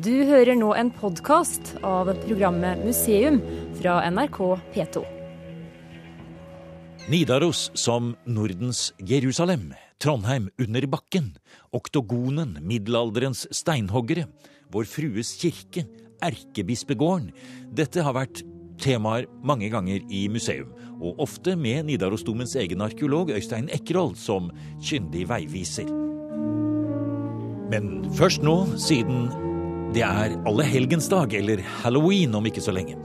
Du hører nå en podkast av programmet Museum fra NRK P2. Nidaros som Nordens Jerusalem, Trondheim under bakken, oktogonen, middelalderens steinhoggere, Vår Frues kirke, Erkebispegården. Dette har vært temaer mange ganger i museum, og ofte med Nidarosdomens egen arkeolog Øystein Ekroll som kyndig veiviser. Men først nå, siden det er allehelgensdag, eller halloween om ikke så lenge,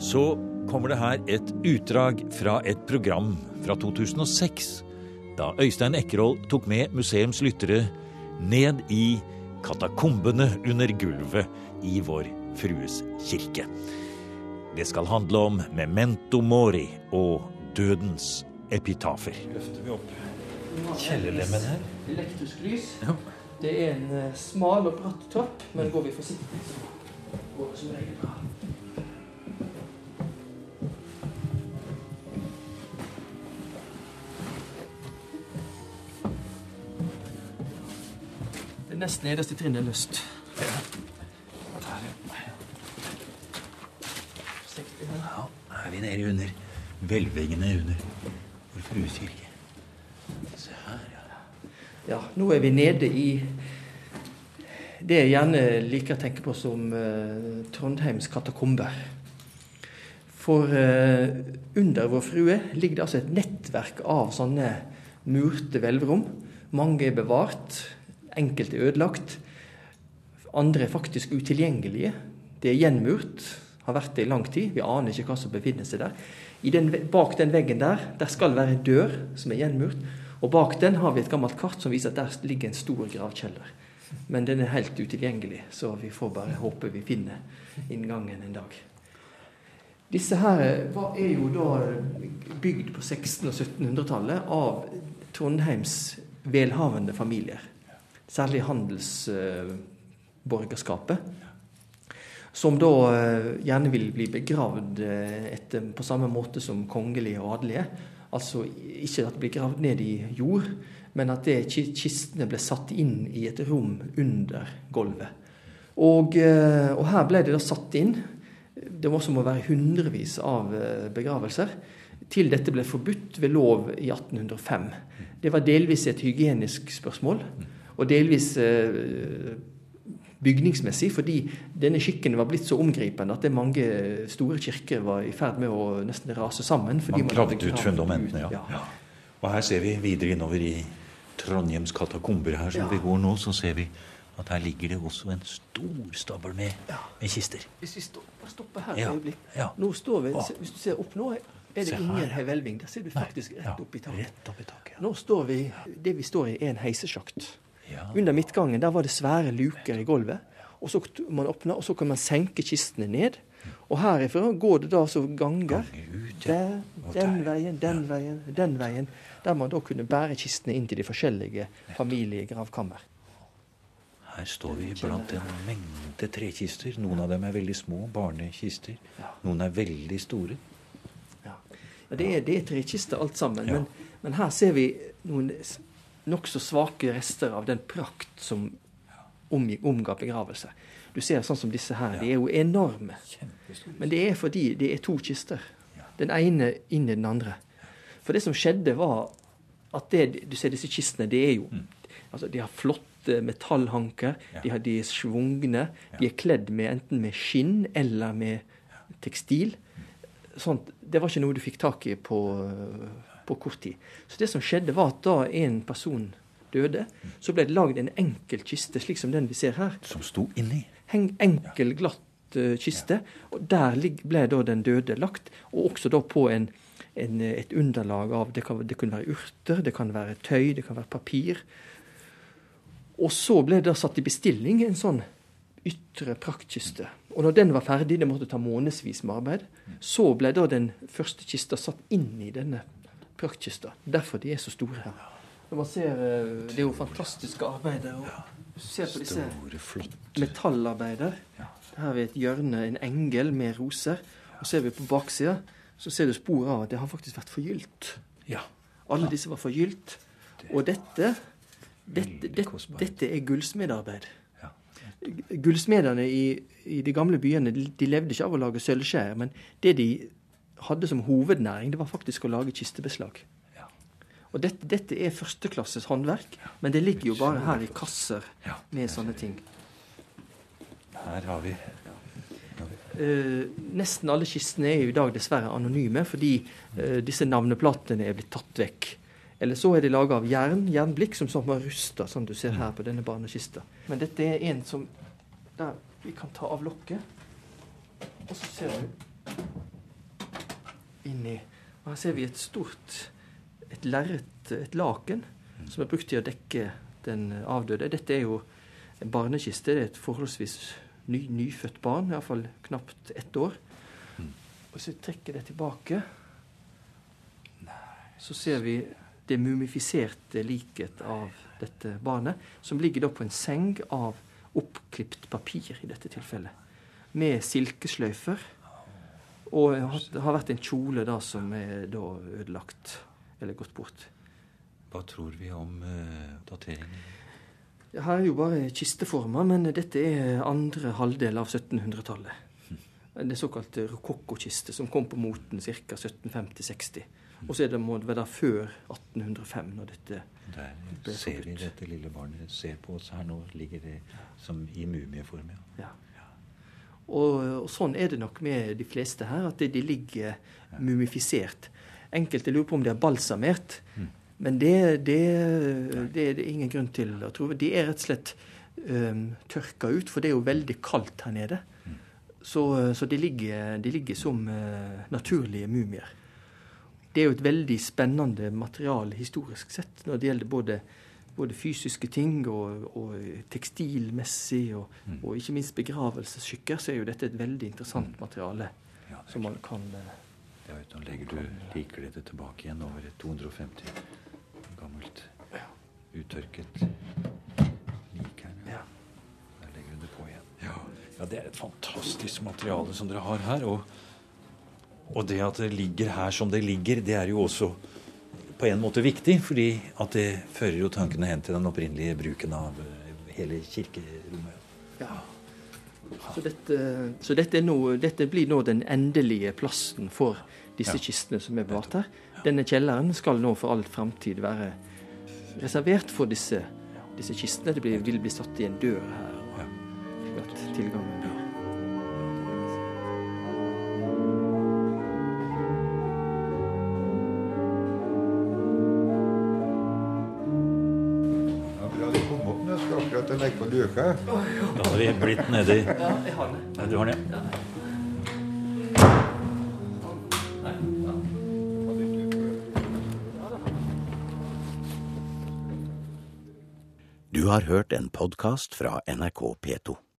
så kommer det her et utdrag fra et program fra 2006, da Øystein Ekroll tok med museums lyttere ned i katakombene under gulvet i Vår Frues kirke. Det skal handle om memento mori og dødens epitafer. Løfter vi opp kjellerlemmen her? Elektrisk lys. Det er en eh, smal og bratt trapp, men går vi forsiktig, så går det som regel bra. Det nest nederste trinnet er løst. Ja, er vi nede under hvelvingene under Vår Frues kirke. Ja. Nå er vi nede i det jeg gjerne liker å tenke på som eh, Trondheims katakomber. For eh, under Vår Frue ligger det altså et nettverk av sånne murte hvelvrom. Mange er bevart, enkelte er ødelagt. Andre er faktisk utilgjengelige. Det er gjenmurt, har vært det i lang tid. Vi aner ikke hva som befinner seg der. Den, bak den veggen der der skal være en dør som er gjenmurt. Og bak den har vi et gammelt kart som viser at der ligger en stor gravkjeller. Men den er helt utilgjengelig, så vi får bare håpe vi finner inngangen en dag. Disse her er jo da bygd på 1600- og 1700-tallet av Trondheims velhavende familier. Særlig handelsborgerskapet. Som da eh, gjerne vil bli begravd eh, etter, på samme måte som kongelige og adelige. Altså ikke at det blir gravd ned i jord, men at det, kistene ble satt inn i et rom under gulvet. Og, eh, og her ble det da satt inn. Det må også være hundrevis av begravelser. Til dette ble forbudt ved lov i 1805. Det var delvis et hygienisk spørsmål, og delvis eh, bygningsmessig, fordi denne skikken var blitt så omgripende at det mange store kirker var i ferd med å nesten rase sammen. Man gravde ut fundamentene, ja. ja. Og her ser vi videre innover i Trondheims katakomber her som ja. vi går nå, så ser vi at her ligger det også en stor stabel med, ja. med kister. Hvis vi stopper her et øyeblikk. Nå står vi, Hvis du ser opp nå, er det ingen hvelving. Der ser du faktisk rett opp i taket. Rett opp i taket Nå står vi, Det vi står i, er en heisesjakt. Under midtgangen der var det svære luker i gulvet. Og så man åpner, og så kan man senke kistene ned. Og herifra går det da så ganger. Der, den veien, den veien, den veien. Der man da kunne bære kistene inn til de forskjellige familiegravkammer. Her står vi blant en mengde trekister. Noen av dem er veldig små, barnekister. Noen er veldig store. Ja, Det er, det er trekister alt sammen. Men, men her ser vi noen nokså svake rester av den prakt som omga begravelse. Du ser sånn som disse her. De er jo enorme. Men det er fordi det er to kister. Den ene inn i den andre. For det som skjedde, var at det, du ser disse kistene, det er jo mm. altså De har flotte metallhanker. De, har, de er svungne. De er kledd med enten med skinn eller med tekstil. Sånt, det var ikke noe du fikk tak i på, på kort tid. Så det som skjedde, var at da en person døde, så ble det lagd en enkel kiste, slik som den vi ser her. Som sto inni? En enkel, glatt uh, kiste. og Der ble da den døde lagt, og også da på en, en, et underlag av det, kan, det kunne være urter, det kan være tøy, det kan være papir. Og så ble det da satt i bestilling en sånn ytre praktkiste. Og når den var ferdig, det måtte ta månedsvis med arbeid, så ble da den første kista satt inn i denne praktkista. Derfor de er så store her. Når man ser eh, Det er jo fantastiske arbeider. og ser på disse metallarbeider. Her har vi et hjørne, en engel med roser. Og ser vi på baksida, så ser du spor av at det har faktisk vært forgylt. Ja. Alle disse var forgylt. Og dette, dette, dette, dette er gullsmedarbeid. Gullsmedene i, i, de gamle byene de levde ikke av å lage sølvskjær, men det de hadde som hovednæring, det var faktisk å lage kistebeslag. Og dette, dette er førsteklasses håndverk, men det ligger jo bare her i kasser med sånne ting. Her har vi Uh, nesten alle kistene er jo i dag dessverre anonyme, fordi uh, disse navneplatene er blitt tatt vekk. Eller så er de laga av jern, jernblikk, som sånn var rusta, som du ser her på denne barnekista. Men dette er en som Der vi kan ta av lokket. Og så ser du inni Og her ser vi et stort et lerret, et laken, som er brukt til å dekke den avdøde. Dette er jo en barnekiste. Det er et forholdsvis ny, nyfødt barn, iallfall knapt ett år. Og så trekker det tilbake. Så ser vi det mumifiserte liket av dette barnet, som ligger da på en seng av oppklipt papir i dette tilfellet. Med silkesløyfer. Og det har vært en kjole da som er da ødelagt, eller gått bort. Hva tror vi om uh, dateringen? Her er jo bare kisteformer, men dette er andre halvdel av 1700-tallet. Det er såkalt rokokkokiste som kom på moten ca. 1750-60. Og så er det, må det være før 1805 når dette Der ble ser vi dette lille barnet ser på oss her nå. Ligger det som i mumieform. Ja. ja. Og, og, sånn er det nok med de fleste her, at de, ligger mumifisert. Enkelte lurer på om de er balsamert. Mm. Men det, det, det, er det ingen grunn til å tro. De er rett og slett um, tørka ut, for det er jo veldig kaldt her nede. Mm. Så, så de, ligger, de, ligger, som uh, naturlige mumier. Det er jo et veldig spennende materiale historisk sett når det gjelder både, både fysiske ting og, og tekstilmessig, og, mm. og, ikke minst begravelsesskikker, så er jo dette et veldig interessant mm. materiale ja, som man kan uh, ja, Nå legger du likeledet tilbake igjen over 250 gammelt, uttørket lik her. Ja. Der legger du det på igjen. Ja. ja. det er et fantastisk materiale som dere har her. Og, og, det at det ligger her som det ligger, det er jo også på en måte viktig, fordi at det fører jo tankene hen til den opprinnelige bruken av eh, hele kirkerommet. Ja. Så, dette, så dette, nå, dette, blir nå den endelige plassen for disse ja. kistene som er bevart her. Denne kjelleren skal nå for all framtid være reservert for disse, disse kistene. Det blir, vil bli satt i en dør her. Og at tilgangen blir Da hadde vi blitt nedi Ja, jeg har den. Ja, du har den, ja. Du har hørt en podkast fra NRK P2.